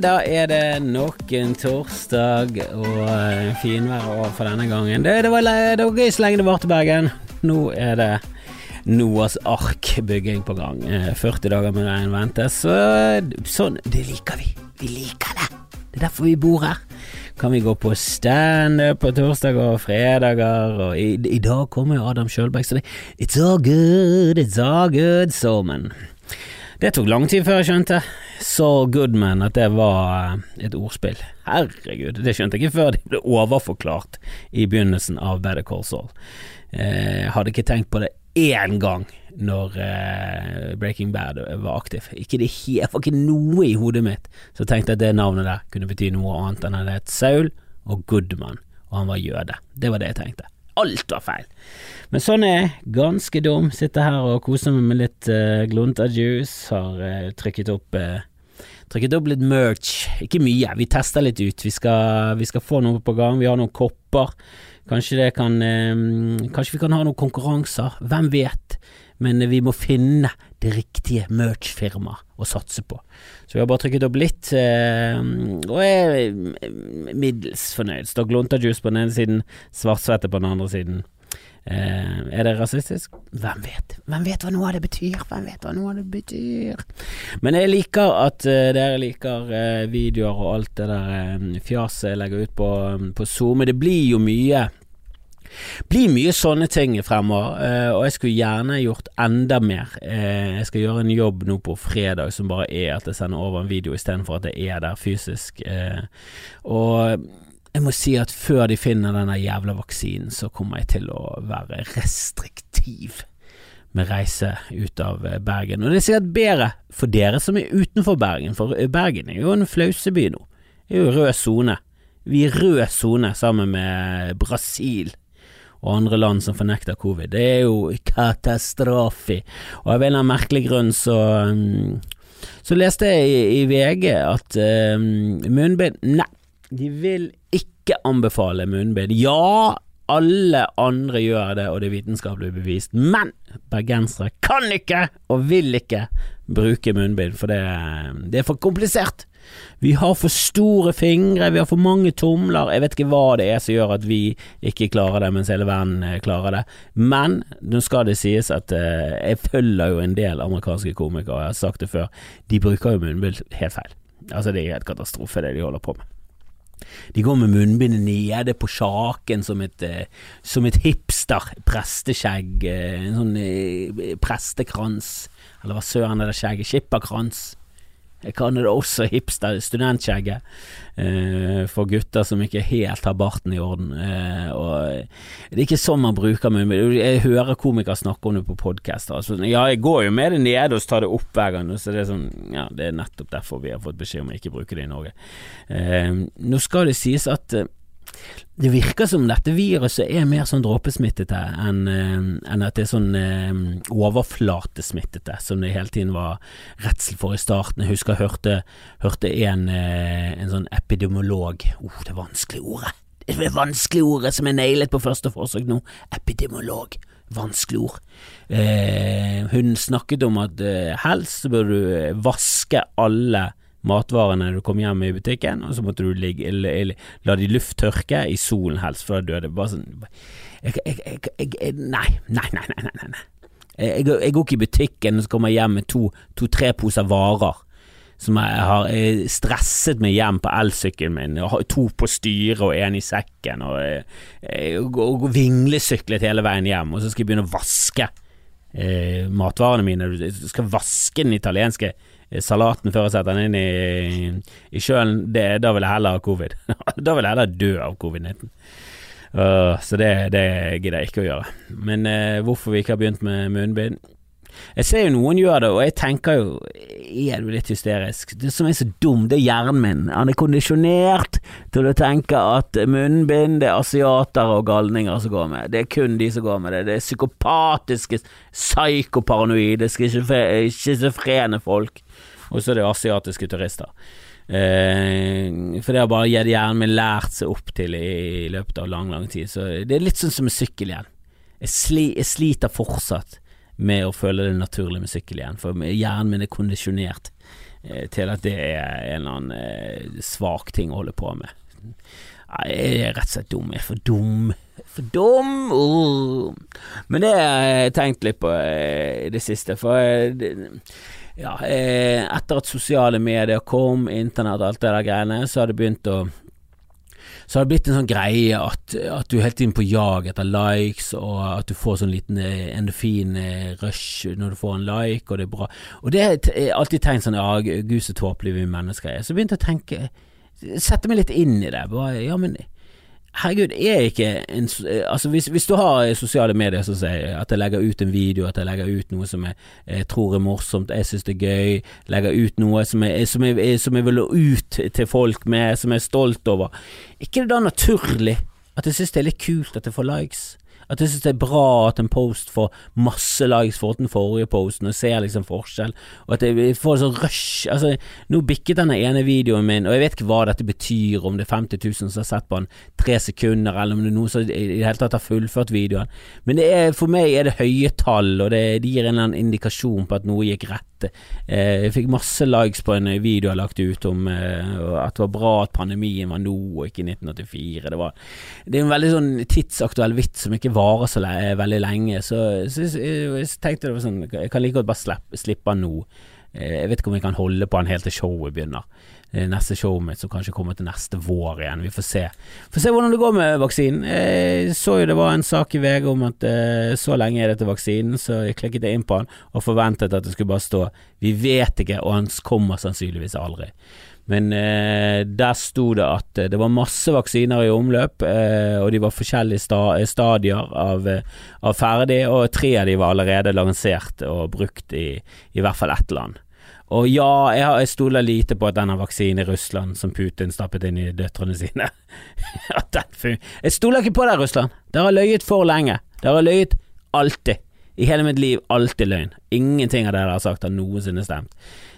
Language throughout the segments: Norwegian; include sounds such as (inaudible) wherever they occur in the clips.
da er det nok en torsdag og finvær finvær for denne gangen. Det, det, var, det var gøy så lenge det varte, Bergen. Nå er det Noas ark-bygging på gang. Eh, 40 dager med regn ventes. Så, sånn, det liker vi. Vi liker det. Det er derfor vi bor her. Kan vi gå på standup på torsdager og fredager, og i, i dag kommer jo Adam Sjølberg, så det It's all good, it's all good, Solman. Det tok lang tid før jeg skjønte Saul Goodman at det var eh, et ordspill. Herregud, det skjønte jeg ikke før det ble overforklart i begynnelsen av Better Call Saul. Eh, hadde ikke tenkt på det én gang når eh, Breaking Bad var aktiv. Ikke det jeg var ikke noe i hodet mitt som tenkte at det navnet der kunne bety noe annet enn at det het Saul og Goodman, og han var jøde. Det var det jeg tenkte. Alt var feil. Men sånn er. Ganske dum. Sitter her og koser meg med litt uh, glunta juice. Har uh, trykket opp uh, Trykket opp litt merch. Ikke mye, vi tester litt ut. Vi skal, vi skal få noe på gang. Vi har noen kopper. Kanskje kan Kanskje vi kan ha noen konkurranser. Hvem vet? Men vi må finne det riktige merch-firmaet å satse på. Så vi har bare trykket opp litt, og er middels fornøyd. Står Glunta-juice på den ene siden, Svartsvette på den andre siden. Eh, er det rasistisk? Hvem vet? Hvem vet hva noe av det betyr? Hvem vet hva noe av det betyr? Men jeg liker at uh, dere liker uh, videoer og alt det der uh, fjaset jeg legger ut på, på Zoom. Det blir jo mye blir mye sånne ting fremover, og jeg skulle gjerne gjort enda mer. Jeg skal gjøre en jobb nå på fredag som bare er at jeg sender over en video istedenfor at jeg er der fysisk. Og jeg må si at før de finner denne jævla vaksinen, så kommer jeg til å være restriktiv med reise ut av eh, Bergen. Og det er sikkert bedre for dere som er utenfor Bergen, for Bergen er jo en flauseby nå. Det er jo rød sone. Vi er rød sone sammen med Brasil og andre land som fornekter covid. Det er jo katastrofe. Og av en eller annen merkelig grunn så mm, så leste jeg i, i VG at um, munnbind Nei, de vil ikke anbefale munnbind. Ja, alle andre gjør det, og det er vitenskapelig bevist, men bergensere kan ikke og vil ikke bruke munnbind, for det, det, er for komplisert. Vi har for store fingre, vi har for mange tomler, jeg vet ikke hva det er som gjør at vi ikke klarer det, mens hele verden eh, klarer det. Men nå skal det sies at uh, jeg følger jo en del amerikanske komikere, jeg har sagt det før, de bruker jo munnbind helt feil. Altså, det er helt katastrofe det de holder på med. De går med munnbindet nede på sjaken som et, eh, som et hipster presteskjegg, eh, en sånn eh, prestekrans, eller hva søren er det skjegget, skipperkrans. Jeg kan det også hipster, studentskjegget, eh, for gutter som ikke helt har barten i orden. Eh, og det er ikke sånn man bruker munnbind. Jeg hører komikere snakke om det på podkaster. Altså, ja, jeg går jo med det nede og tar det opp hver gang, så det er sånn Ja, det er nettopp derfor vi har fått beskjed om å ikke bruke det i Norge. Eh, nå skal det sies at eh, det virker som dette viruset er mer sånn dråpesmittete enn, eh, enn at det er sånn eh, overflatesmittete, som det hele tiden var redsel for i starten. Jeg husker jeg hørte, hørte en, eh, en sånn epidemiolog oh, det vanskelige ordet. Det er vanskelige ordet som er nailet på første forsøk nå. Epidemiolog. Vanskelig ord. Eh, hun snakket om at eh, helst bør du vaske alle matvarene du kom hjem i butikken, og så måtte du ligge, la de lufttørke i solen helst, for da døde Bare sånn jeg, jeg, jeg, Nei, nei, nei, nei. nei, nei. Jeg, jeg, går ikke i butikken og så kommer jeg hjem med to-tre to, poser varer som jeg har stresset meg hjem på elsykkelen min, og to på styret og en i sekken, og, og, og vinglesyklet hele veien hjem, og så skal jeg begynne å vaske eh, matvarene mine. Du skal vaske den italienske salaten før jeg setter den inn i, i sjøen, da vil jeg heller ha covid. (laughs) da vil jeg heller dø av covid-19. Uh, så det, det, gidder jeg ikke å gjøre. Men uh, hvorfor vi ikke har begynt med munnbind Jeg ser jo noen gjør det, og jeg tenker jo Er du litt hysterisk? Det som er så dum, det er hjernen min. Han er kondisjonert til å tenke at munnbind det er asiater og galninger som går med. Det er kun de som går med det. Det er psykopatiske, psykoparanoide, schizofrene folk og så er det asiatiske turister. Eh, for det har bare hjernen min lært seg opp til i, i, løpet av lang, lang tid. Så det er litt sånn som med sykkelhjelm. Jeg, sli, jeg sliter fortsatt med å føle det naturlige musikken igjen, for hjernen min er kondisjonert eh, til at det er en eller annen eh, svak ting å holde på med. Jeg er rett og slett dum. Jeg er for dum. For dum! Uh. Men det har jeg tenkt litt på i det siste, for ja, etter at sosiale medier kom, internett og alt det der greiene, så har det begynt å så har det blitt en sånn greie at, at du er hele tiden på jag etter likes, og at du får sånn liten eh, endofin eh, når du får en like, og det er bra. Og det er alltid tegn sånn ja, gud så tåpelige vi mennesker er. Så begynte jeg å tenke, sette meg litt inn i det. Bare, ja, men herregud, er ikke en Altså, hvis, hvis, du har sosiale medier som sier at jeg legger ut en video, at jeg legger ut noe som jeg, jeg tror er morsomt, jeg syns det er gøy, legger ut noe som jeg, som, jeg, som jeg vil ut til folk med, som jeg er stolt over, ikke det da naturlig at jeg syns det er litt kult at jeg får likes? At jeg synes det er bra at en post får masse likes for den forrige posten, og ser liksom forskjell, og at jeg får sånn rush Altså, nå bikket denne ene videoen min, og jeg vet ikke hva dette betyr, om det er 50 000 som har sett på den tre sekunder, eller om det er noen som i det hele tatt har fullført videoen, men er, for meg er det høye tall, og det, det gir en eller annen indikasjon på at noe gikk rett. Eh, jeg fikk masse likes på en video jeg lagt ut om eh, at det var bra at pandemien var nå, og ikke 1984. Det, var, det er en veldig sånn tidsaktuell vits som ikke varer så le veldig lenge. Så, så jeg, jeg, tenkte det var sånn Jeg kan like godt bare slippe, slippe den nå. Eh, jeg vet ikke om jeg kan holde på den helt til showet begynner. Neste showet mitt som kanskje kommer til neste vår igjen. Vi får se. Får se hvordan det går med vaksinen. Jeg så jo det var en sak i VG om at eh, så lenge er det til vaksinen, så jeg klikket inn på den og forventet at det skulle bare stå 'vi vet ikke', og han kommer sannsynligvis aldri. Men eh, der sto det at eh, det var masse vaksiner i omløp, eh, og de var forskjellige sta stadier av, eh, av, ferdig, og tre av de var allerede lansert og brukt i i hvert fall ett land. Og ja, jeg, jeg stoler lite på at denne vaksinen i Russland, som Putin stappet inn i døtrene sine (laughs) Jeg stoler ikke på det, Russland. Dere har løyet for lenge. Dere har løyet alltid. I hele mitt liv alltid løgn. Ingenting av det dere har sagt har noensinne stemt.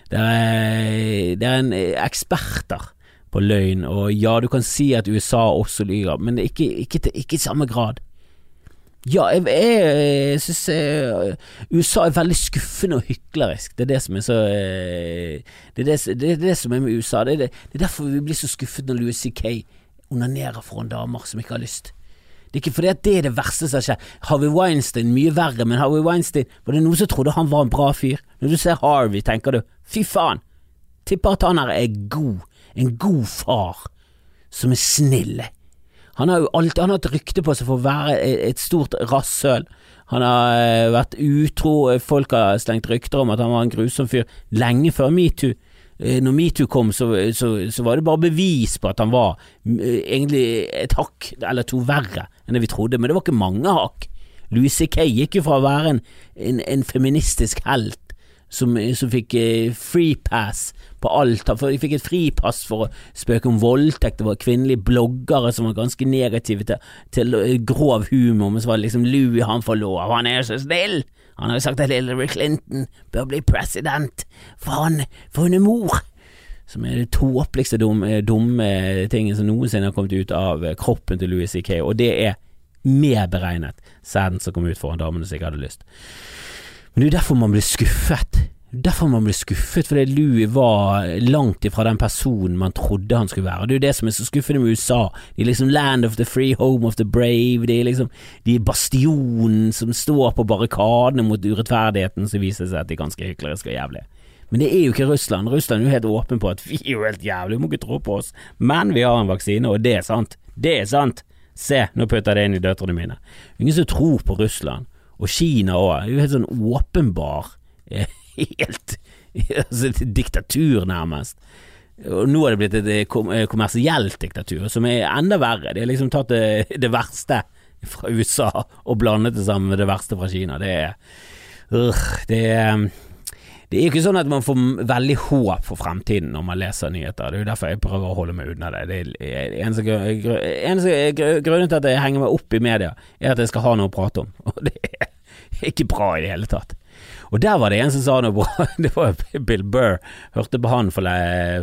Det er, det er en eksperter på løgn, og ja, du kan si at USA også lyver, men ikke, ikke, ikke i samme grad. Ja, jeg, jeg, jeg syns eh, USA er veldig skuffende og hyklerisk. Det er det som er så eh, Det er det, det, er det som er med USA. Det er, det, er derfor vi blir så skuffet når Louis C.K. onanerer foran damer som ikke har lyst. Det er ikke fordi at det er det verste som har skjedd. Harvey Weinstein mye verre, men Harvey Weinstein Var det noen som trodde han var en bra fyr? Når du ser Harvey, tenker du fy faen, tipper at han her er god. En god far som er snill. Han har jo alltid han har hatt rykte på seg for å være et stort rasshøl. Han har eh, vært utro, folk har slengt rykter om at han var en grusom fyr lenge før metoo. Eh, når metoo kom, så, så, så, var det bare bevis på at han var eh, egentlig et hakk eller to verre enn det vi trodde, men det var ikke mange hakk. Louis C.K. gikk jo fra å være en, en, en feministisk helt som, som fikk eh, free på alt. For de fikk et fripass for å spøke om voldtekt. Det var kvinnelige bloggere som var ganske negative til, til grov humor, men så var det liksom Louis han får lov, han er så snill! Han har jo sagt at Hillary Clinton bør bli president, for han, for hun er mor. Som er det tåpeligste dumme, dumme tingen som noensinne har kommet ut av kroppen til Louis C.K., og det er mer beregnet sæden som kom ut foran damene som ikke hadde lyst. Men det er derfor man blir skuffet. Derfor man blir skuffet, fordi Louis var langt ifra den personen man trodde han skulle være. Det er jo det som er så skuffende med USA. De er liksom land of the free, home of the brave. De er liksom De bastionen som står på barrikadene mot urettferdigheten, som viser seg at de er ganske hykleriske og jævlige. Men det er jo ikke Russland. Russland er jo helt åpen på at vi er jo helt jævlige, du må ikke tro på oss. Men vi har en vaksine, og det er sant. Det er sant. Se, nå putter jeg det inn i døtrene mine. Ingen som tror på Russland. Og Kina òg. Det er jo helt sånn åpenbar (laughs) helt altså diktatur, nærmest. Og nå er det blitt et eh, eh, kommersielt diktatur, som er enda verre. De har liksom tatt det, (laughs) det, verste fra USA og blandet det sammen med det verste fra Kina. Det er øh, Det er det er ikke sånn at man får veldig håp for fremtiden når man leser nyheter. Det er jo derfor jeg prøver å holde meg unna det. det er eneste, eneste grunnen til at jeg henger meg opp i media, er at jeg skal ha noe å prate om. Og det er ikke bra i det hele tatt. Og der var det en som sa noe bra. (laughs) Det var Bill Burr. Hørte på han for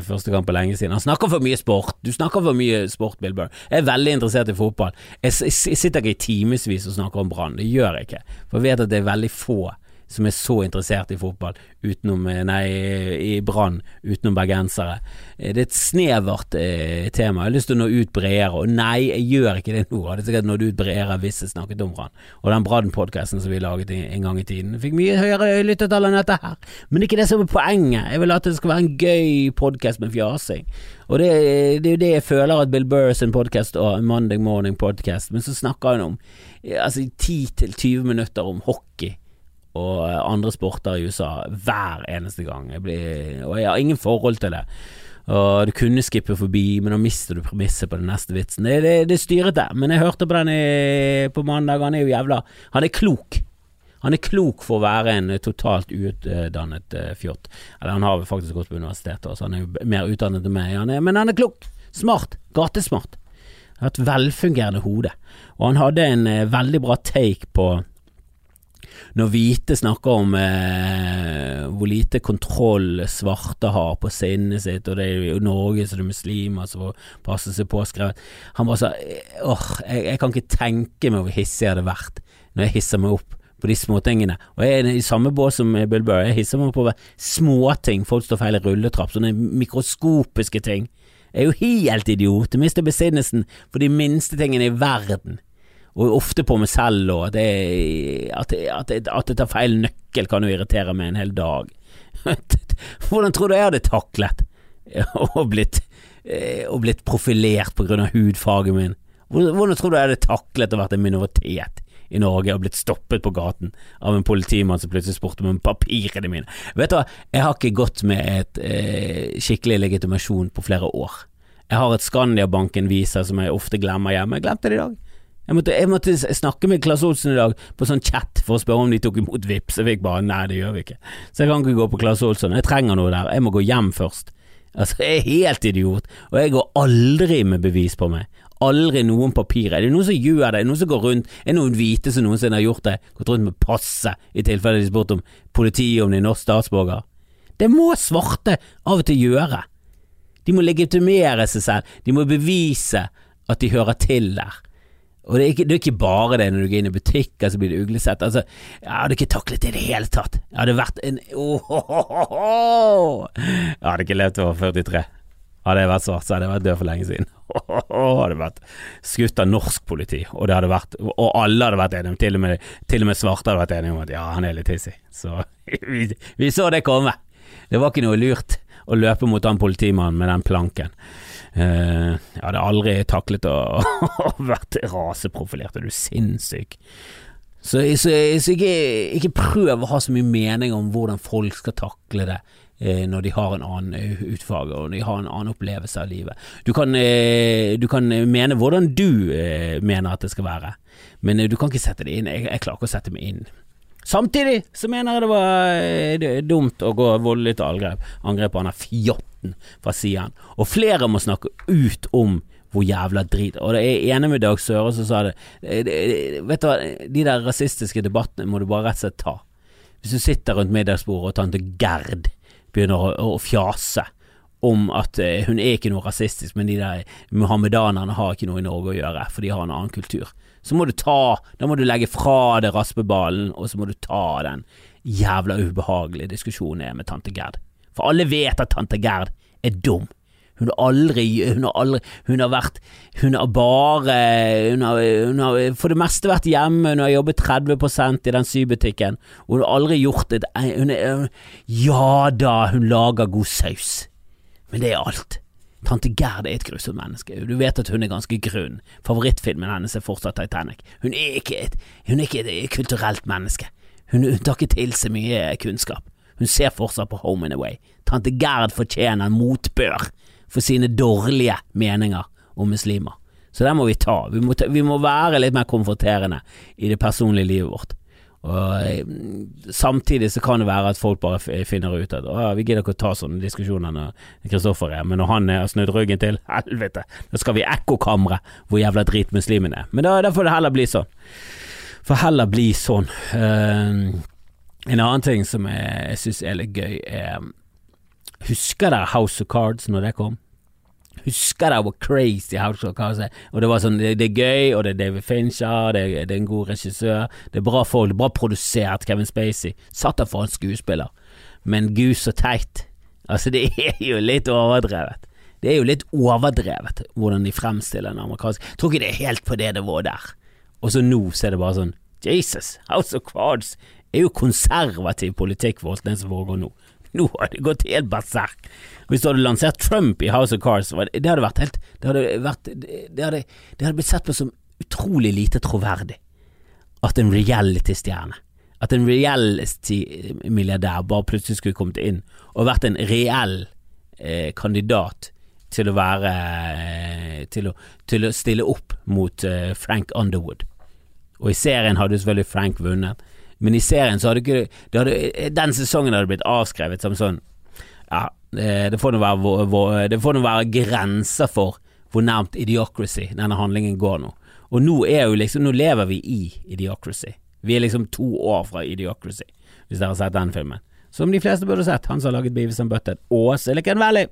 første gang på lenge siden. Han snakker for mye sport. Du snakker for mye sport, Bill Burr. Jeg er veldig interessert i fotball. Jeg, sitter ikke i timevis og snakker om Brann. Det gjør jeg ikke. For jeg vet at det er veldig få som er så interessert i fotball, utenom eh, Nei, i Brann, utenom bergensere. Eh, det er et snevert eh, tema. Jeg har lyst til å nå ut bredere, og nei, jeg gjør ikke det nå. Jeg hadde sikkert nådd ut bredere hvis jeg snakket om Brann. Og den Brann-podkasten som vi laget en gang i tiden, fikk mye høyere lyttetall enn dette her. Men det er ikke det som er poenget. Jeg vil at det skal være en gøy podkast med fjasing. Og det, det er jo det jeg føler at Bill Burr sin podkast og Monday Morning Podcast, men så snakker han om altså 10-20 minutter om hockey og andre sporter i USA hver eneste gang. Jeg blir, og jeg har ingen forhold til det. Og du kunne skippe forbi, men da mister du premisset på den neste vitsen. Det, det, det styrete, men jeg hørte på den i, på mandag, han er jo jævla Han er klok. Han er klok for å være en totalt uutdannet uh, fjott. Eller han har faktisk gått på universitetet, så han er jo mer utdannet enn meg, han er, men han er klok. Smart. Gatesmart. Har et velfungerende hode. Og han hadde en veldig bra take på når hvite snakker om eh, hvor lite kontroll svarte har på sinnet sitt, og det er jo Norge det er muslimer som får passe seg påskrevet Han bare sa åh, jeg, jeg, kan ikke tenke meg hvor hissig jeg hadde vært når jeg hisser meg opp på de småtingene. Og jeg er i samme bås som Bill Burr, jeg hisser meg opp over småting, folk står feil i rulletrapp, sånne mikroskopiske ting. Jeg er jo helt idiot, jeg mister besinnelsen for de minste tingene i verden og ofte på meg selv, òg, at at, at, at jeg tar feil nøkkel kan jo irritere meg en hel dag. (laughs) Hvordan tror du jeg hadde taklet og blitt, eh, og blitt profilert av hudfaget min? Hvordan tror du jeg hadde taklet å vært en minoritet i Norge og blitt stoppet på gaten av en politimann som plutselig spurte om papirene mine? Vet du hva, jeg har ikke gått med et eh, skikkelig legitimasjon på flere år. Jeg har et Skandiabanken-visa som jeg ofte glemmer hjemme. Jeg glemte det i dag. Jeg måtte, jeg måtte, snakke med Klass Olsen i dag på sånn chat for å spørre om de tok imot VIPs. Jeg fikk bare nei, det gjør vi ikke. Så jeg kan ikke gå på Klass Olsen. Jeg trenger noe der. Jeg må gå hjem først. Altså, jeg er helt idiot, og jeg går aldri med bevis på meg. Aldri noen papirer. Er det noen som gjør det? Er det noen som går rundt? Er det noen hvite som noensinne har gjort det? Gått rundt med passet i tilfelle de spurte om politiet om de er norsk statsborger? Det må svarte av og til gjøre. De må legitimere seg selv. De må bevise at de hører til der. Og det er, ikke, det er, ikke, bare det når du går inn i butikker så blir det uglesett. Altså, jeg hadde ikke taklet det i det hele tatt. Jeg hadde vært en oh, oh, oh, Jeg hadde ikke levd over 43. Hadde jeg vært svart, så hadde jeg vært død for lenge siden. (laughs) hadde vært skutt av norsk politi, og, vært, og alle hadde vært enige om, til og, med, til og med svarte hadde vært enige om at ja, han er litt hissig. Så (laughs) vi, vi så det komme. Det var ikke noe lurt å løpe mot han politimannen med den planken. Uh, jeg hadde aldri taklet (laughs) å vært raseprofilert, er du sinnssyk? Så, så, så ikke, ikke, prøv å ha så mye mening om hvordan folk skal takle det eh, når de har en annen utfag og når de har en annen opplevelse av livet. Du kan, eh, du kan mene hvordan du eh, mener at det skal være, men eh, du kan ikke sette det inn. Jeg, jeg klarer ikke å sette meg inn. Samtidig så mener jeg det var det dumt å gå voldelig til angrep, angrep på han fjotten fra siden. Og flere må snakke ut om hvor jævla drit Og det er enig med Dag Søre som sa det, Vet du hva, de der rasistiske debattene må du bare rett og slett ta. Hvis du sitter rundt middagsbordet og tante Gerd begynner å, å fjase om at uh, hun er ikke noe rasistisk, men de der muhammedanerne har ikke noe i Norge å gjøre, for de har en annen kultur. Så må du ta Da må du legge fra deg raspeballen, og så må du ta den jævla ubehagelige diskusjonen med tante Gerd. For alle vet at tante Gerd er dum. Hun har aldri Hun har aldri Hun har vært Hun har bare hun har, hun har for det meste vært hjemme, hun har jobbet 30% i den sybutikken, og hun har aldri gjort et hun er, Ja da, hun lager god saus, men det er alt. Tante Gerd er et grusomt menneske. Du vet at hun er ganske grunn. Favorittfilmen hennes er fortsatt Titanic. Hun er ikke et, hun er ikke et kulturelt menneske. Hun, hun tar ikke til seg mye kunnskap. Hun ser fortsatt på Home and Away. Tante Gerd fortjener motbør for sine dårlige meninger om muslimer. Så det må vi ta. Vi må, ta, vi må være litt mer konfronterende i det personlige livet vårt. Og eh, Samtidig så kan det være at folk bare finner ut at vi gidder ikke å ta sånne diskusjoner når Kristoffer er, men når han har snudd ryggen til, helvete, da skal vi ekkokamre hvor jævla drit muslimen er. Men da, da får det heller bli sånn. For heller bli sånn. Uh, en annen ting som jeg, jeg syns er litt gøy, er Husker dere House of Cards når det kom? Husker det var crazy House. Og det var sånn, det, det, er gøy, og det er David Fincher, det, det er en god regissør, det er bra folk, det er bra produsert. Kevin Spacey satt der for en skuespiller, men gud så teit. Altså, det er jo litt overdrevet. Det er jo litt overdrevet hvordan de fremstiller en amerikansk tror ikke det er helt på det det var der. Og så nå så er det bare sånn Jesus, House of Cards er jo konservativ politikk for den som foregår nå. (laughs) Nå har det gått helt berserk. Hvis du hadde lansert Trump i House of Cards, det hadde vært helt Det hadde, vært, det hadde, det hadde blitt sett på som utrolig lite troverdig at en reality-stjerne at en reality-milliardær bare plutselig skulle kommet inn og vært en reell eh, kandidat til å være eh, til, å, til, å, stille opp mot eh, Frank Underwood. Og i serien hadde selvfølgelig Frank vunnet, men i serien så hadde ikke hadde, Den sesongen hadde blitt avskrevet som sånn Ja, eh, det får nå være, være, grenser for hvor nærmt Idiocracy denne handlingen går nå. Og nå er jo liksom Nå lever vi i Idiocracy. Vi er liksom to år fra Idiocracy, hvis dere har sett den filmen. Som de fleste burde sett. Han som har laget Beavis and Butthead og Silicon Valley.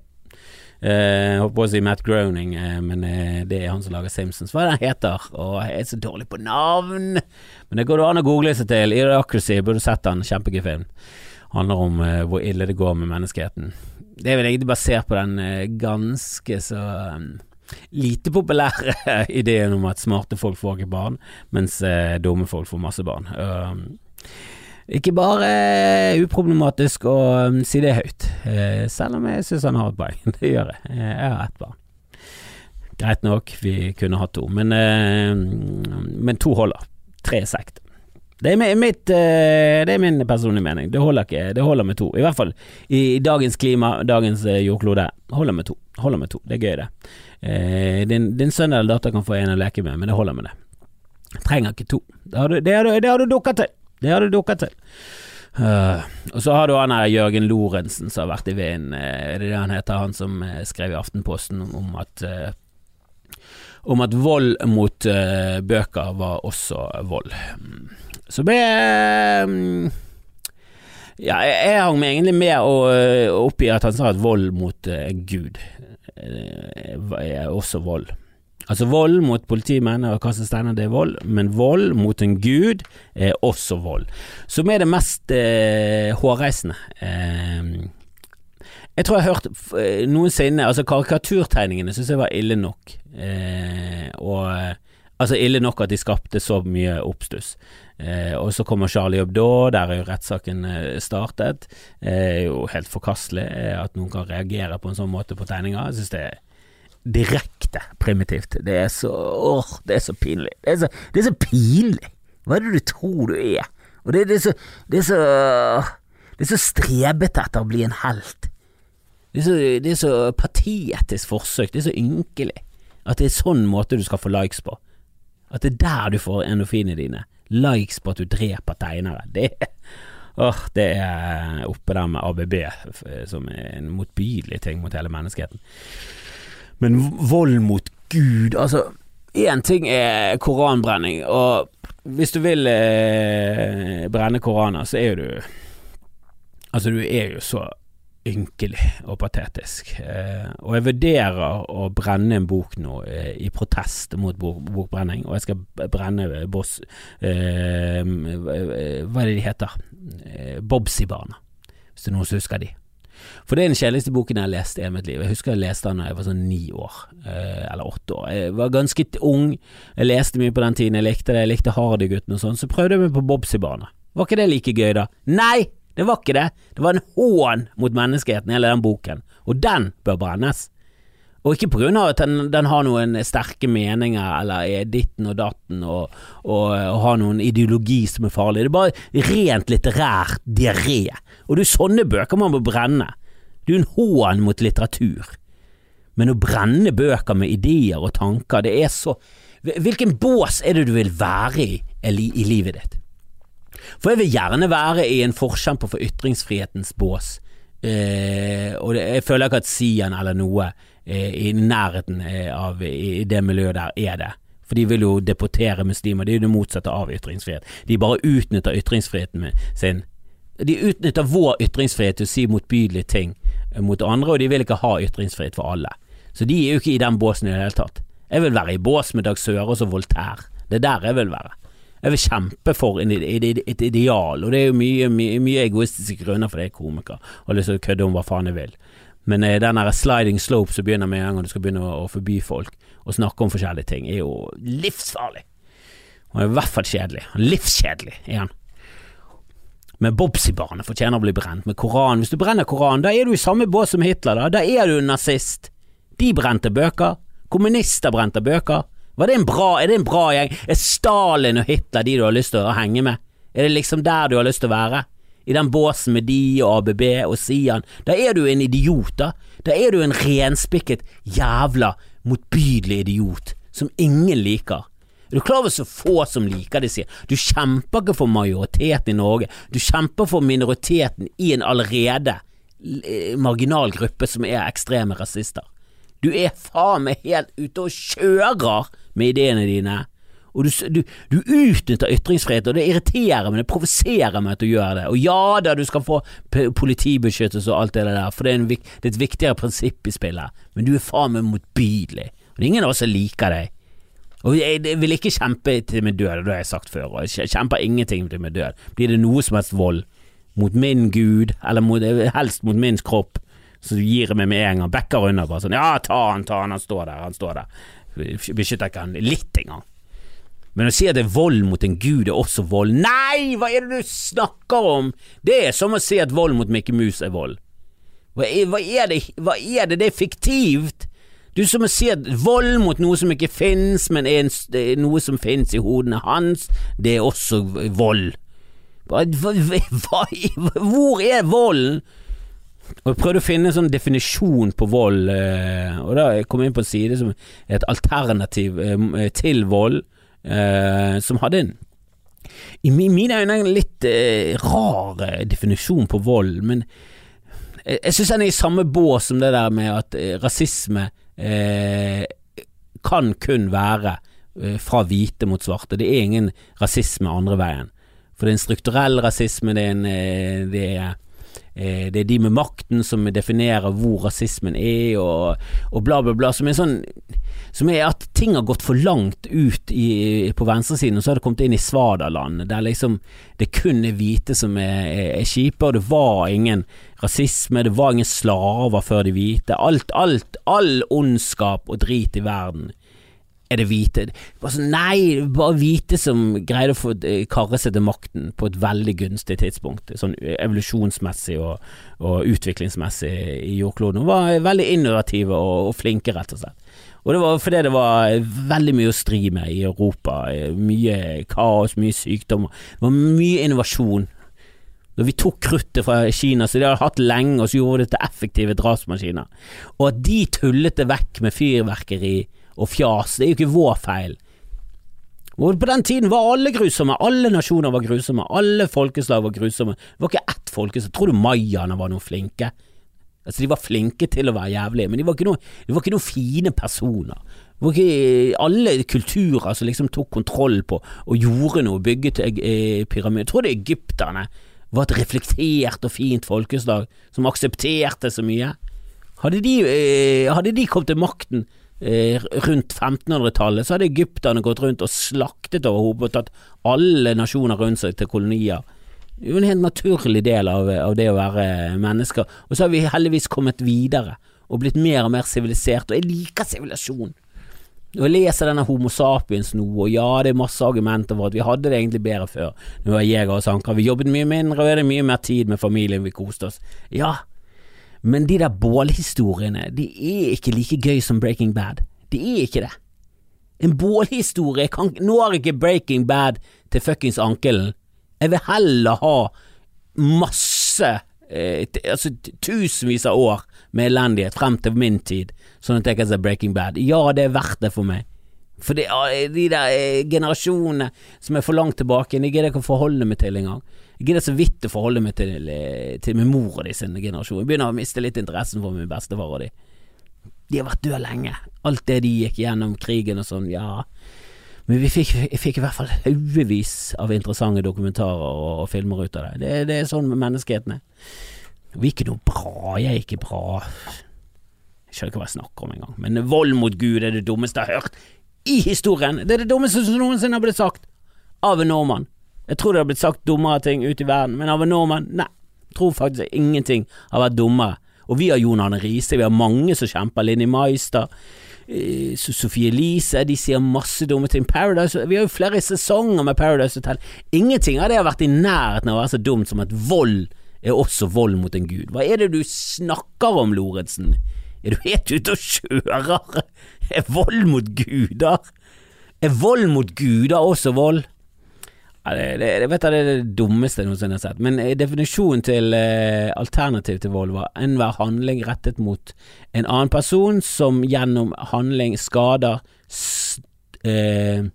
Jeg uh, holdt på å si Matt Groening, uh, men uh, det er han som lager Simpsons. Hva er det han heter? Å, jeg er så dårlig på navn! Men det går an å google seg til. Idiocracy, burde sett den. Kjempegøy film. Handler om hvor ille det går med menneskeheten. Det er vel egentlig basert på den ganske så um, lite populære (laughs) ideen om at smarte folk får ikke barn, mens eh, dumme folk får masse barn. Uh, ikke bare uh, uproblematisk å um, si det høyt, uh, selv om jeg syns han har et poeng. (laughs) det gjør jeg. Jeg har ett barn. Greit nok, vi kunne hatt to, men, men to holder. Tre sekt. Det er, mitt, det er min personlige mening. Det holder, ikke, det holder med to. I hvert fall i dagens klima, dagens jordklode. Holder med to. Holder med to. Det er gøy, det. Eh, din, din, sønn eller datter kan få en å leke med, men det holder med det. Trenger ikke to. Det har du, det du dukka til. Det har du dukka til. Uh, og så har du han her Jørgen Lorentzen som har vært i vinden. er det det han heter, han som uh, skrev i Aftenposten om at om at vold mot bøker var også vold. Så ble um, ja, jeg, jeg hang meg egentlig mer opp i at han sa at vold mot Gud Eh, er også vold. Altså vold mot politimenn og Karsten steiner, det er vold, men vold mot en gud er også vold. Som er det mest eh, hårreisende. Eh, jeg tror jeg har hørt eh, noensinne Altså karikaturtegningene syns jeg var ille nok. Eh, og Altså ille nok at de skapte så mye oppstuss. Eh, og så kommer Charlie Hebdo, der er jo rettssaken startet. startet. Eh, jo helt forkastelig eh, at noen kan reagere på en sånn måte på tegninger. Jeg syns det er direkte primitivt. Det er så åh, det er så pinlig. Det er så, det er så pinlig! Hva er det du tror du er? Og det, det, er så Det er så Det er så strebete etter å bli en helt. Det er så, det er så patetisk forsøk. Det er så ynkelig. At det er sånn måte du skal få likes på. At det er der du får endorfinene dine. Likes på at du dreper tegnere. Det, oh, det er oppe der med ABB, som er en motbydelig ting mot hele menneskeheten. Men vold mot Gud, altså Én ting er koranbrenning, og hvis du vil eh, brenne koraner, så er jo du Altså, du er jo så ynkelig og patetisk. Eh, og jeg vurderer å brenne en bok nå eh, i protest mot bok, bokbrenning, og jeg skal brenne Boss eh, Hva er det de heter? Eh, Bobsy-barna, hvis det er noen som husker de. For det er den kjedeligste boken jeg har lest i mitt liv. Jeg husker jeg leste den da jeg var sånn ni år, eh, eller åtte år. Jeg var ganske ung, jeg leste mye på den tiden, jeg likte det, jeg likte Hardy-gutten og sånn, så prøvde jeg meg på Bobsy-bane Var ikke det like gøy, da? Nei! Det var ikke det. Det var en hån mot menneskeheten, hele den boken. Og den bør brennes. Og ikke av at den, den har noen sterke meninger eller er ditten og datten og, og, og, har noen ideologi som er farlig. Det er bare rent litterært diaré. Og det er sånne bøker man må brenne. Det er en hån mot litteratur. Men å brenne bøker med ideer og tanker, det er så Hvilken bås er det du vil være i i livet ditt? For jeg vil gjerne være i en forkjemper for ytringsfrihetens bås. Eh, og det, jeg føler ikke at Sian eller noe i nærheten eh, av i det miljøet der er det. For de vil jo deportere muslimer. Det er jo det motsatte av ytringsfrihet. De bare utnytter ytringsfriheten sin. De utnytter vår ytringsfrihet til å si motbydelige ting eh, mot andre, og de vil ikke ha ytringsfrihet for alle. Så de er jo ikke i den båsen i det hele tatt. Jeg vil være i bås med Dag Sørås og Voltaire. Det er der jeg vil være. Jeg vil kjempe for et ideal, og det er jo mye, mye, mye egoistiske grunner for det er komiker, og har lyst til å kødde om hva faen jeg vil. Men eh, den sliding slope som begynner med en gang du skal begynne å, å forby folk og snakke om forskjellige ting, er jo livsfarlig. Og i hvert fall kjedelig. Livskjedelig er han. Men Bobsy-barnet fortjener å bli brent. Med Koran. Hvis du brenner Koran, da er du i samme båt som Hitler, da. Da er du en nazist. De brente bøker. Kommunister brente bøker. Var det en bra, er det en bra gjeng? Er Stalin og Hitler de du har lyst til å henge med? Er det liksom der du har lyst til å være? I den båsen med de og ABB og Sian? Da er du en idiot, da. Da er du en renspikket jævla motbydelig idiot som ingen liker. Er du klar over så få som liker det, sier Du kjemper ikke for majoriteten i Norge, du kjemper for minoriteten i en allerede eh, marginal gruppe som er ekstreme rasister. Du er faen meg helt ute og kjører med ideene dine. Og du, du, du utnytter ytringsfrihet, og det irriterer meg, det provoserer meg til å gjøre det. Og ja da, du skal få politibeskyttelse og alt det der, for det er, en, det er et viktigere prinsipp i spillet, men du er faen meg motbydelig. Og det er ingen av oss som liker deg. Og jeg vil ikke kjempe til min død, det har jeg sagt før, og jeg kjemper ingenting til min død. Blir det noe som helst vold mot min gud, eller mot, helst mot min kropp, så gir jeg meg med en gang, backer unna bare sånn Ja, ta han, ta han, han står der, han står der. Beskytter ikke han litt engang. Men å si at det er vold mot en gud er også vold Nei, hva er det du snakker om? Det er som å si at vold mot Mikke Mus er vold. Hva er, hva er, det, hva er det? Det er fiktivt. Du er som å si at vold mot noe som ikke finnes, men er, en, noe som finnes i hodene hans, det er også vold. Hva, hvor er volden? Og Jeg prøvde å finne en sånn definisjon på vold, eh, og da kom jeg inn på en side som er et alternativ eh, til vold, eh, som hadde en i mine øyne en litt rar definisjon på vold, men jeg, jeg syns han er i samme bås som det der med at rasisme kan kun være fra hvite mot svarte. Det er ingen rasisme andre veien. For det er en strukturell rasisme, det er, en, det er Eh, det er de med makten som definerer hvor rasismen er, og, og bla, bla, bla. Som er sånn Som er at ting har gått for langt ut i, på venstresiden, og så har det kommet inn i svadaland, der liksom det kun er hvite som er, er kjipe, og det var ingen rasisme, det var ingen slaver før de hvite. Alt, alt, all ondskap og drit i verden er det hvite. Bare sånn, nei, bare hvite som greide å få eh, karre seg til makten på et veldig gunstig tidspunkt, sånn evolusjonsmessig og, og utviklingsmessig i jordkloden. Hun var veldig innovative og, og, flinke, rett og slett. Og det var fordi det var veldig mye å stri med i Europa. Mye kaos, mye sykdommer. Det var mye innovasjon. Da vi tok kruttet fra Kina, som de hadde hatt lenge, og så gjorde det til effektive drapsmaskiner. Og at de tullet det vekk med fyrverkeri og fjas. Det er jo ikke vår feil. Og På den tiden var alle grusomme, alle nasjoner var grusomme, alle folkeslag var grusomme. Det var ikke ett folkeslag. Tror du mayaene var noen flinke? Altså De var flinke til å være jævlige, men de var ikke noen, noen fine personer. Det var ikke alle kulturer som liksom tok kontroll på og gjorde noe, bygget eh, pyramider. Jeg tror det egypterne var et reflektert og fint folkeslag som aksepterte så mye. Hadde de, eh, hadde de kommet til makten Eh, rundt 1500-tallet så hadde egypterne gått rundt og slaktet over hodet og tatt alle nasjoner rundt seg til kolonier. Det er en helt naturlig del av, av, det å være mennesker. Og så har vi heldigvis kommet videre og blitt mer og mer sivilisert, og jeg liker sivilisasjon. Og jeg leser denne Homo sapiens nå, og ja, det er masse argumenter for at vi hadde det egentlig bedre før. Nå er jeg og sanker, vi jobbet mye mindre, og er det mye mer tid med familien, vi koste oss. Ja, men de der bålhistoriene, de er ikke like gøy som Breaking Bad. De er ikke det. En bålhistorie kan, når ikke Breaking Bad til fuckings ankelen. Jeg vil heller ha masse, eh, altså tusenvis av år med elendighet frem til min tid, sånn at jeg kan se Breaking Bad. Ja, det er verdt det for meg. For det, de der eh, generasjonene som er for langt tilbake, de gidder jeg ikke å forholde meg til engang. Jeg gidder så vidt å forholde meg til, eh, til min mor og de sin generasjon. Jeg begynner å miste litt interessen for min bestefar og de. De har vært døde lenge. Alt det de gikk gjennom, krigen og sånn, ja. Men vi fikk, fikk i hvert fall haugevis av interessante dokumentarer og, og, filmer ut av det. det. Det er sånn med menneskeheten er. Vi er ikke noe bra, jeg er ikke bra. Jeg skjønner ikke hva jeg snakker om engang, men vold mot Gud er det dummeste jeg har hørt i historien. Det er det dummeste som noensinne har blitt sagt av en nordmann. Jeg tror det har blitt sagt dummere ting ute i verden, men av en nordmann, nei. Jeg tror faktisk ingenting har vært dummere. Og vi har Jon Arne Riise, vi har mange som kjemper. Linni Meister, eh, Sofie Elise, de sier masse dumme ting. Paradise, vi har jo flere sesonger med Paradise Hotel. Ingenting av det har vært i nærheten av å være så dumt som at vold er også vold mot en gud. Hva er det du snakker om, Lorentzen? Er du helt ute og kjører? Er vold mot guder? Er vold mot guder også vold? Ja, det, det, det, vet jeg, det er det dummeste jeg noensinne har sett. Men eh, definisjonen til eh, alternativ til vold var enhver handling rettet mot en annen person som gjennom handling skader eh,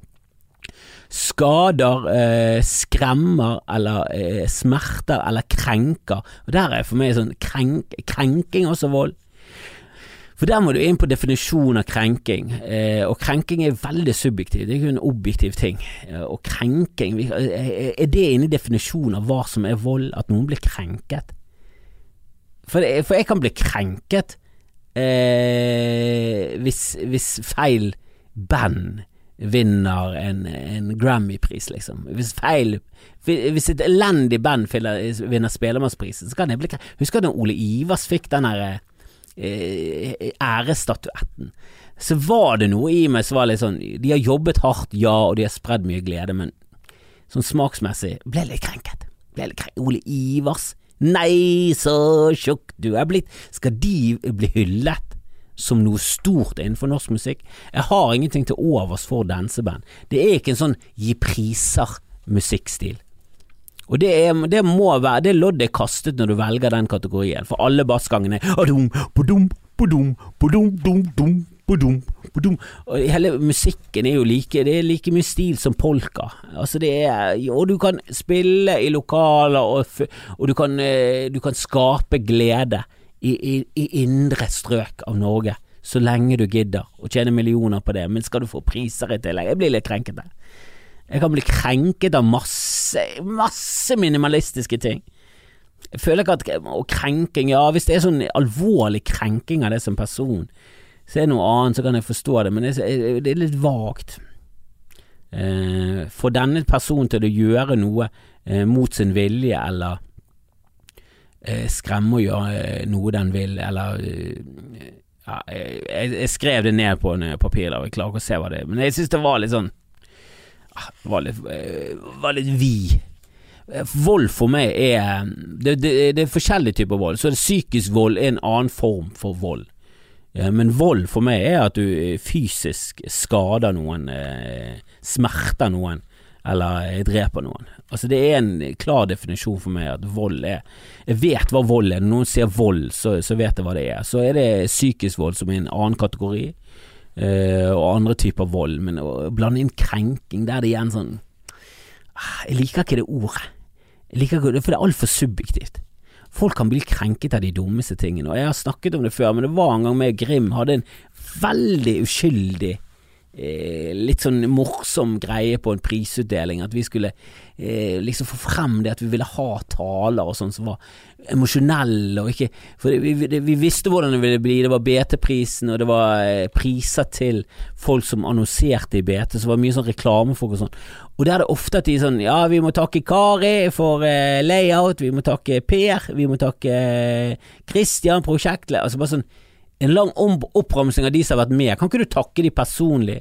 Skader, eh, skremmer eller eh, smerter eller krenker. Og Der er for meg sånn krenk, krenking også vold. For der må du inn på definisjon av krenking, eh, og krenking er veldig subjektiv, det er ikke en objektiv ting. Eh, og krenking, eh, er det inne i definisjonen av hva som er vold, at noen blir krenket? For, det, for jeg kan bli krenket eh, hvis, hvis, feil band vinner en, en Grammy-pris, liksom. Hvis feil Hvis et elendig band vinner Spellemannsprisen, så kan jeg bli krenket. Husker du da Ole Ivers fikk den herre Eh, ærestatuetten, så var det noe i meg som var litt sånn De har jobbet hardt, ja, og de har spredd mye glede, men sånn smaksmessig ble litt krenket. Ble litt krenket. Ole Ivers. Nei, så tjukk du er blitt. Skal de bli hyllet? som noe stort innenfor norsk musikk. Jeg har ingenting til overs for danseband. Det er ikke en sånn gi priser-musikkstil. Og det, er, det må være Det loddet er kastet når du velger den kategorien, for alle bassgangene. Og hele musikken er jo like Det er like mye stil som polka. Altså det er Og du kan spille i lokaler, og, og du, kan, eh, du, kan, skape glede i, i, i indre strøk av Norge så lenge du gidder å tjene millioner på det, men skal du få priser i tillegg? Jeg blir litt krenket der. Jeg kan bli krenket av masse, masse minimalistiske ting. Jeg føler ikke at Og krenking, ja, hvis det er sånn alvorlig krenking av det som person, så er det noe annet, så kan jeg forstå det, men det er, er litt vagt. Eh, Få denne personen til å gjøre noe eh, mot sin vilje, eller eh, skremme å gjøre noe den vil, eller eh, ja, jeg, jeg, skrev det ned på en papir, jeg klarer ikke å se hva det er, men jeg synes det var litt sånn var litt, eh, var litt vid. Vold for meg er det, det, det, er forskjellige typer vold. Så er det psykisk vold er en annen form for vold. Men vold for meg er at du fysisk skader noen, eh, smerter noen, eller dreper noen. Altså Det er en klar definisjon for meg at vold er Jeg vet hva vold er. Når noen sier vold, så, så vet jeg hva det er. Så er det psykisk vold som er en annen kategori uh, og andre typer vold, men å blande inn krenking, der er det igjen sånn ah, Jeg liker ikke det ordet. Jeg liker ikke det, For det er altfor subjektivt. Folk kan bli krenket av de dummeste tingene, og jeg har snakket om det før, men det var en gang med Grim hadde en veldig uskyldig eh, litt sånn morsom greie på en prisutdeling, at vi skulle eh, liksom få frem det at vi ville ha taler og sånn som var emosjonelle og ikke For vi, det, vi, visste hvordan det ville bli, det var BT-prisen, og det var eh, priser til folk som annonserte i BT, så det var mye sånn reklamefolk og sånn. Og der er det ofte at de sånn Ja, vi må takke Kari for eh, layout, vi må takke Per, vi må takke eh, Christian, prosjektleder Altså bare sånn en lang oppramsing av de som har vært med. Kan ikke du takke de personlig?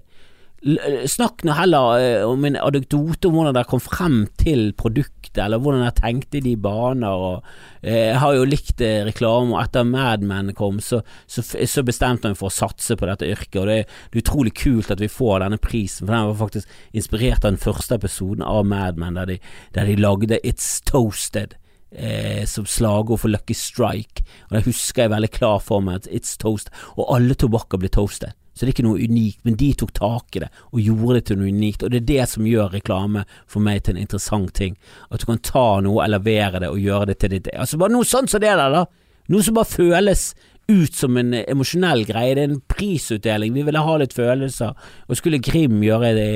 Snakk nå heller uh, om en adekdote om hvordan dere kom frem til produktet, eller hvordan dere tenkte i de baner. Og, uh, jeg har jo likt reklame, og etter Mad Men kom, så, så, så bestemte jeg meg for å satse på dette yrket. Og det, er utrolig kult at vi får denne prisen, for den var faktisk inspirert av den første episoden av Mad Men, der de, der de lagde It's Toasted eh, som slagord for Lucky Strike, og det husker jeg veldig klar for meg at It's Toast, og alle tobakker blir toastet. Så det er ikke noe unikt, men de tok tak i det og gjorde det til noe unikt, og det er det som gjør reklame for meg til en interessant ting. At du kan ta noe, eller levere det og gjøre det til ditt Altså bare noe sånt som det der, da. Noe som bare føles ut som en emosjonell greie. Det er en prisutdeling, vi ville ha litt følelser. Og skulle Grim gjøre det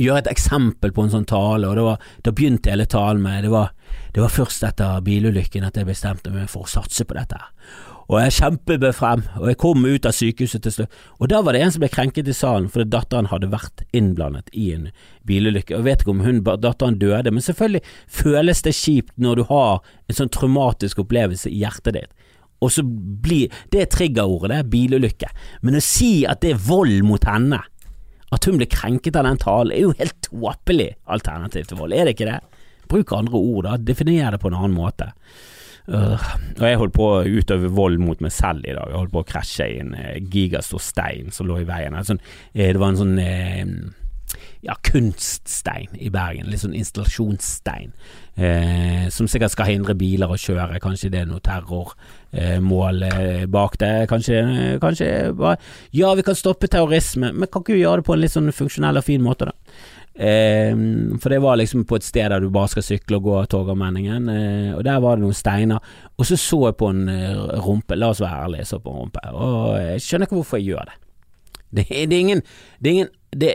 gjøre et eksempel på en sånn tale, og var, da begynte hele talen med det var, det var først etter bilulykken at jeg bestemte meg for å satse på dette. og jeg kjempebød frem, og jeg kom ut av sykehuset til slutt. Og da var det en som ble krenket i salen fordi datteren hadde vært innblandet i en bilulykke. Jeg vet ikke om hun, datteren døde, men selvfølgelig føles det kjipt når du har en sånn traumatisk opplevelse i hjertet ditt. Og så blir Det er triggerordet, det er bilulykke. Men å si at det er vold mot henne, at hun ble krenket av den talen, er jo helt tåpelig alternativ til vold, er det ikke det? Bruk andre ord, da. Definer det på en annen måte. Uh, og jeg holdt på å utøve vold mot meg selv i dag. Jeg holdt på å krasje i en uh, gigastor stein som lå i veien. Sånn, uh, det var en sånn ja, kunststein i Bergen. Litt sånn installasjonsstein. som sikkert skal hindre biler å kjøre. Kanskje det er noe terrormål bak det. Kanskje, kanskje bare Ja, vi kan stoppe terrorisme, men kan ikke vi gjøre det på en litt sånn funksjonell og fin måte, da? Eh, for det var liksom på et sted der du bare skal sykle og gå Torgallmenningen, eh, og der var det noen steiner. Og så så jeg på en uh, rumpe, la oss være ærlige, så på en rumpe, og jeg skjønner ikke hvorfor jeg gjør det. Det, det er ingen, det er ingen det,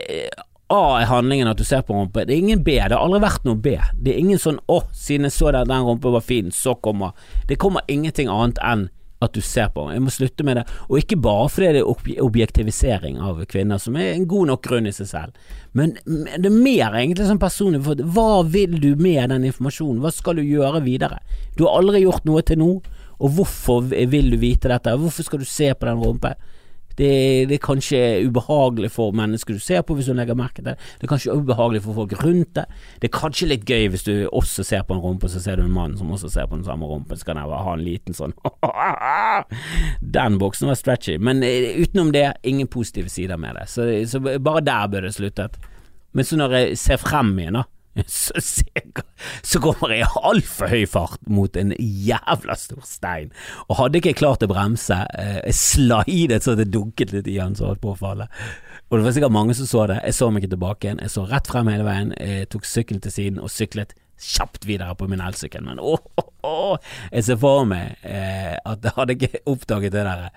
A er handlingen at du ser på rumpe, det er ingen B, det har aldri vært noe B. Det er ingen sånn 'å, siden jeg så der den rumpa var fin, så kommer' Det kommer ingenting annet enn at du ser på. Jeg må slutte med det. Og ikke bare fordi det er objektivisering av kvinner, som er en god nok grunn i seg selv. Men det er mer egentlig sånn personlig. For hva vil du med den informasjonen? Hva skal du gjøre videre? Du har aldri gjort noe til nå. Og hvorfor vil du vite dette? Hvorfor skal du se på den rumpen? Det, det, er kanskje ubehagelig for mennesker du ser på, hvis du legger merke til det. Det er kanskje ubehagelig for folk rundt deg. Det er kanskje litt gøy hvis du også ser på en rumpe, så ser du en mann som også ser på den samme rumpen, så kan jeg bare ha en liten sånn (laughs) Den boksen var stretchy. Men eh, utenom det, ingen positive sider med det. Så, så bare der bør det sluttet. Men så når jeg ser frem igjen, da (laughs) så, så kommer jeg i altfor høy fart mot en jævla stor stein, og hadde ikke klart å bremse, eh, jeg slidet så det dunket litt i han så holdt på å falle. Og det var sikkert mange som så det, jeg så meg ikke tilbake igjen, jeg så rett frem hele veien, jeg tok sykkelen til siden og syklet kjapt videre på min elsykkel, men åh, åh, åh, jeg ser for meg eh, at jeg hadde ikke oppdaget det der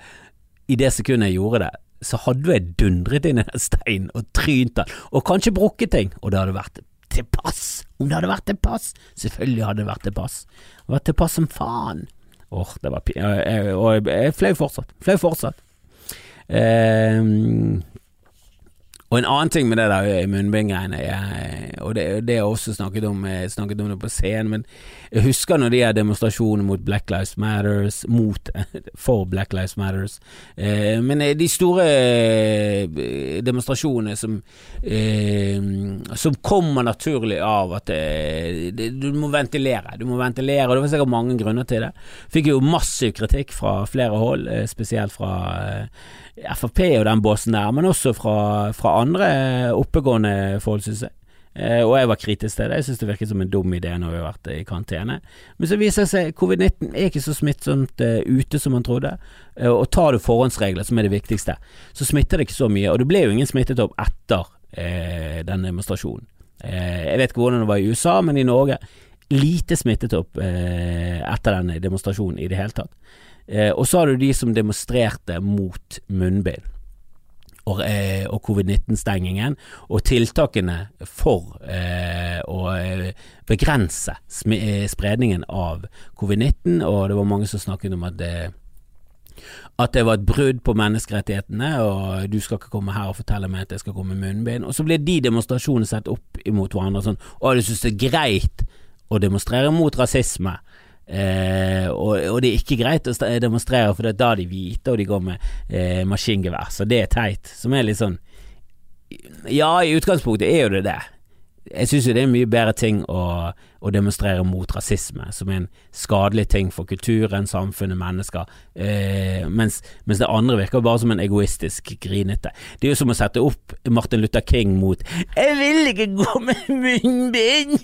i det sekundet jeg gjorde det, så hadde jeg dundret inn i den steinen og trynt den, og kanskje brukket ting, og det hadde vært til pass. Om det hadde vært til pass? Selvfølgelig hadde det vært til pass. Det hadde vært til pass som faen. Åh, oh, det var. Og jeg er flau fortsatt. Flau fortsatt. Eh, og en annen ting med det der munnbindgreiene, og det, det jeg også snakket om, snakket om det på scenen, men jeg husker når de her demonstrasjonene mot Black Lives Matters, mot, (laughs) for Black Lives Matters, eh, men de store eh, demonstrasjonene som, eh, som kommer naturlig av at det, det, du må ventilere, du må ventilere, og det var sikkert mange grunner til det. Fikk jo massiv kritikk fra flere hold, eh, spesielt fra eh, Frp og den båsen der, men også fra, fra andre oppegående folk, syns jeg. Eh, og jeg var kritisk til det, jeg synes det virket som en dum idé når vi har vært i karantene. Men så viser det seg covid-19 er ikke så smittsomt uh, ute som man trodde, uh, og tar du forhåndsregler, som er det viktigste, så smitter det ikke så mye. Og det ble jo ingen smittet opp etter uh, den demonstrasjonen. jeg vet ikke hvordan det var i USA, men i Norge lite smittet opp etter denne demonstrasjonen i det hele tatt. Eh, og så har du de som demonstrerte mot munnbind. Og, eh, og covid-19-stengingen, og tiltakene for eh, å eh, begrense eh, spredningen av covid-19. Og det var mange som snakket om at det, at det var et brudd på menneskerettighetene, og du skal ikke komme her og fortelle meg at jeg skal komme med munnbind. Og så blir de demonstrasjonene sett opp imot hverandre sånn Å, du synes det er greit å demonstrere mot rasisme, Eh, og, og, det er ikke greit å demonstrere, for da er de hvite og de går med eh, maskingevær, så det er teit. Som er litt sånn Ja, i utgangspunktet er jo det det. Jeg syns jo det er en mye bedre ting å, å, demonstrere mot rasisme, som er en skadelig ting for kulturen, samfunnet, mennesker, eh, mens, mens, det andre virker bare som en egoistisk grinete. Det er jo som å sette opp Martin Luther King mot 'Jeg vil ikke gå med munnbind'.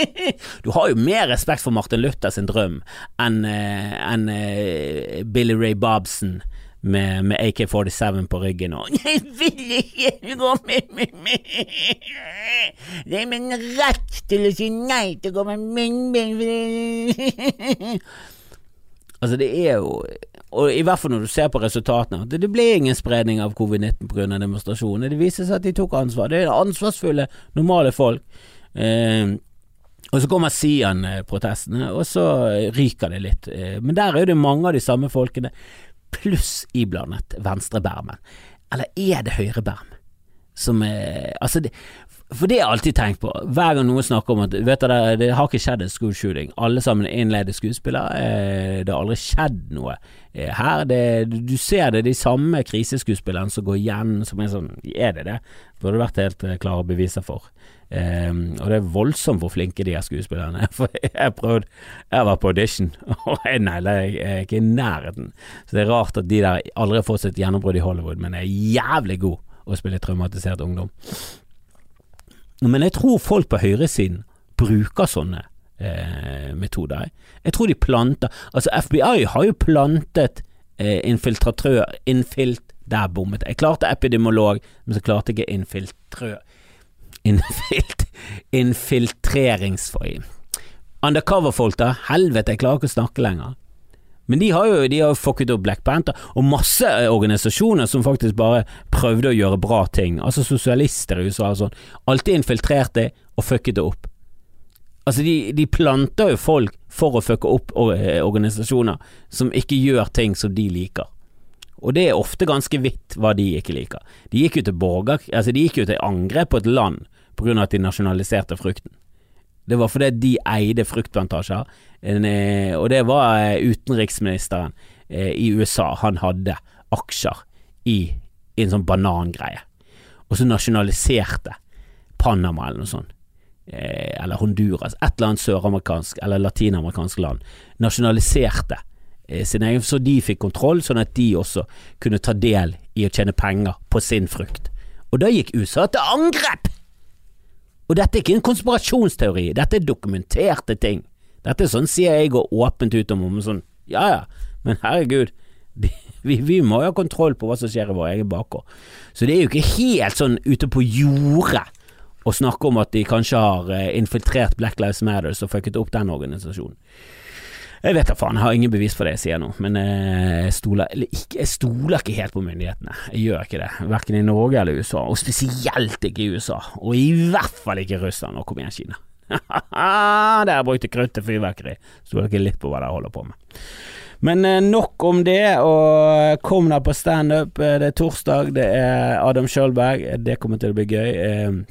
(laughs) Du har jo mer respekt for Martin Luther sin drøm enn eh, en, eh, Billy Ray Bobson med, med AK-47 på ryggen og (laughs) 'Jeg vil ikke gå med munnbind'. Det er min rett til å si nei til å gå med munnbind. (laughs) altså, det er jo og i hvert fall når du ser på resultatene, det, det ble ingen spredning av covid-19 pga. demonstrasjonene. Det viser seg at de tok ansvar. Det er ansvarsfulle, normale folk. Eh, Og så kommer Sian-protestene, og så ryker det litt. Eh, men der er det mange av de samme folkene, pluss iblandet venstrebermen. Eller er det høyreberm? Som er Altså, det, for det har jeg alltid tenkt på, hver gang noen snakker om at vet du, det, har ikke skjedd en school shooting, alle sammen er innleide skuespillere, eh, det har aldri skjedd noe eh, her. Det, du ser det, de samme kriseskuespillerne som går igjen, som er sånn Er det det? Burde vært helt eh, klare beviser for. Um, og det er voldsomt hvor flinke de er skuespillerne. (laughs) For jeg har prøvd Jeg var på audition, (laughs) og jeg nailer jeg er ikke i nærheten. Så det er rart at de der aldri har fått sitt gjennombrudd i Hollywood, men er jævlig god å spille traumatisert ungdom. Men jeg tror folk på høyresiden bruker sånne eh, metoder. Jeg tror de planter Altså, FBI har jo plantet eh, infiltratør Infilt Der bommet jeg. klarte epidemiolog, men så klarte jeg ikke infiltrør Infilt, infiltreringsfoil. Undercover-folk, da. Helvete, jeg klarer ikke å snakke lenger. Men de har jo de har fucket opp Black Panther, og masse eh, organisasjoner som faktisk bare prøvde å gjøre bra ting. Altså sosialister i USA og sånn. Alltid infiltrert det og fucket det opp. Altså, de, de planter jo folk for å fucke opp eh, organisasjoner som ikke gjør ting som de liker. Og det er ofte ganske vidt hva de ikke liker. De gikk jo til borger... Altså, de gikk jo til angrep på et land på grunn av at de nasjonaliserte frukten. Det var fordi de eide fruktplantasjer, eh, og det var eh, utenriksministeren eh, i USA. Han hadde aksjer i, en sånn banangreie, og så nasjonaliserte Panama eller noe sånt. Eller Honduras, et eller annet søramerikansk eller latinamerikansk land, nasjonaliserte sin egen, så de fikk kontroll, sånn at de også kunne ta del i å tjene penger på sin frukt. Og da gikk USA til angrep og dette er ikke en konspirasjonsteori, dette er dokumenterte ting. Dette er sånn sier jeg går åpent ut om, sånn, ja ja, men herregud, (laughs) vi, vi, må jo ha kontroll på hva som skjer i vår egen bakgård. Så det er jo ikke helt sånn ute på jordet å snakke om at de kanskje har eh, infiltrert Black Lives Matter og fucket opp den organisasjonen. Jeg vet da faen, jeg har ingen bevis for det jeg sier nå, men eh, jeg stoler, ikke, jeg stoler ikke helt på myndighetene. Jeg gjør ikke det, verken i Norge eller USA, og spesielt ikke i USA, og i hvert fall ikke Russland. Og kom igjen, Kina. (laughs) der brukte krutt til fyrverkeri. Stoler ikke litt på hva de holder på med. Men eh, nok om det, og kom deg på standup. Eh, det er torsdag, det er Adam Schjølberg. Det kommer til å bli gøy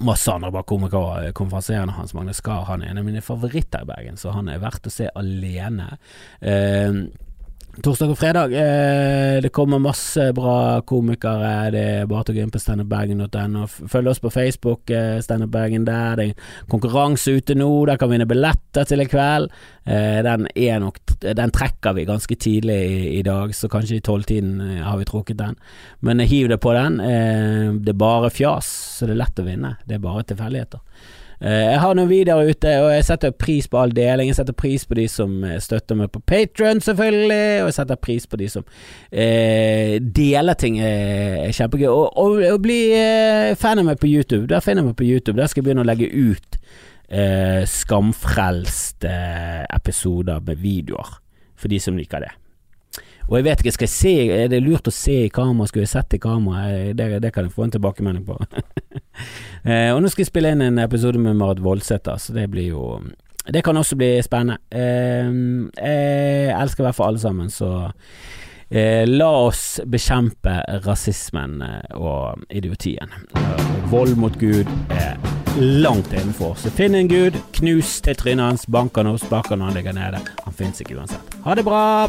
masse andre bra komikere. Konferansierende Hans Magne Skar han er en av mine favoritter i Bergen, så han er verdt å se alene. Eh, Torsdag og fredag. Eh, det kommer masse bra komikere. Det er bare å gå inn på standupbergen.no. Følg oss på Facebook, eh, Standupbergen der. Det er konkurranse ute nå. Der kan vi vinne billetter til i kveld. Eh, den, nok, den, trekker vi ganske tidlig i, i dag, så kanskje i tolvtiden eh, har vi trukket den. Men hiv det på den. Eh, det er bare fjas, så det er lett å vinne. Det er bare tilfeldigheter. Eh, jeg har noen videoer ute, og jeg setter pris på all deling. Jeg setter pris på de som eh, støtter meg på Patron, selvfølgelig, og jeg setter pris på de som eh, deler ting. Eh, er kjempegøy. Og, og, og bli eh, fan av meg på YouTube. Der finner jeg meg på YouTube. Der skal jeg begynne å legge ut eh, skamfrelste episoder med videoer, for de som liker det. Og jeg vet ikke, skal jeg se, er det lurt å se i kamera, skulle jeg sett i kamera? Det, det kan jeg få en tilbakemelding på. (laughs) eh, og nå skal jeg spille inn en episode med Marit Voldsæter, så det blir jo Det kan også bli spennende. Eh, jeg elsker i hvert fall alle sammen, så eh, la oss bekjempe rasismen eh, og idiotien. vold mot Gud er langt innenfor. Så finn en gud, knus til trynet hans, bank han opp, spark han når han ligger nede. Han fins ikke uansett. Ha det bra!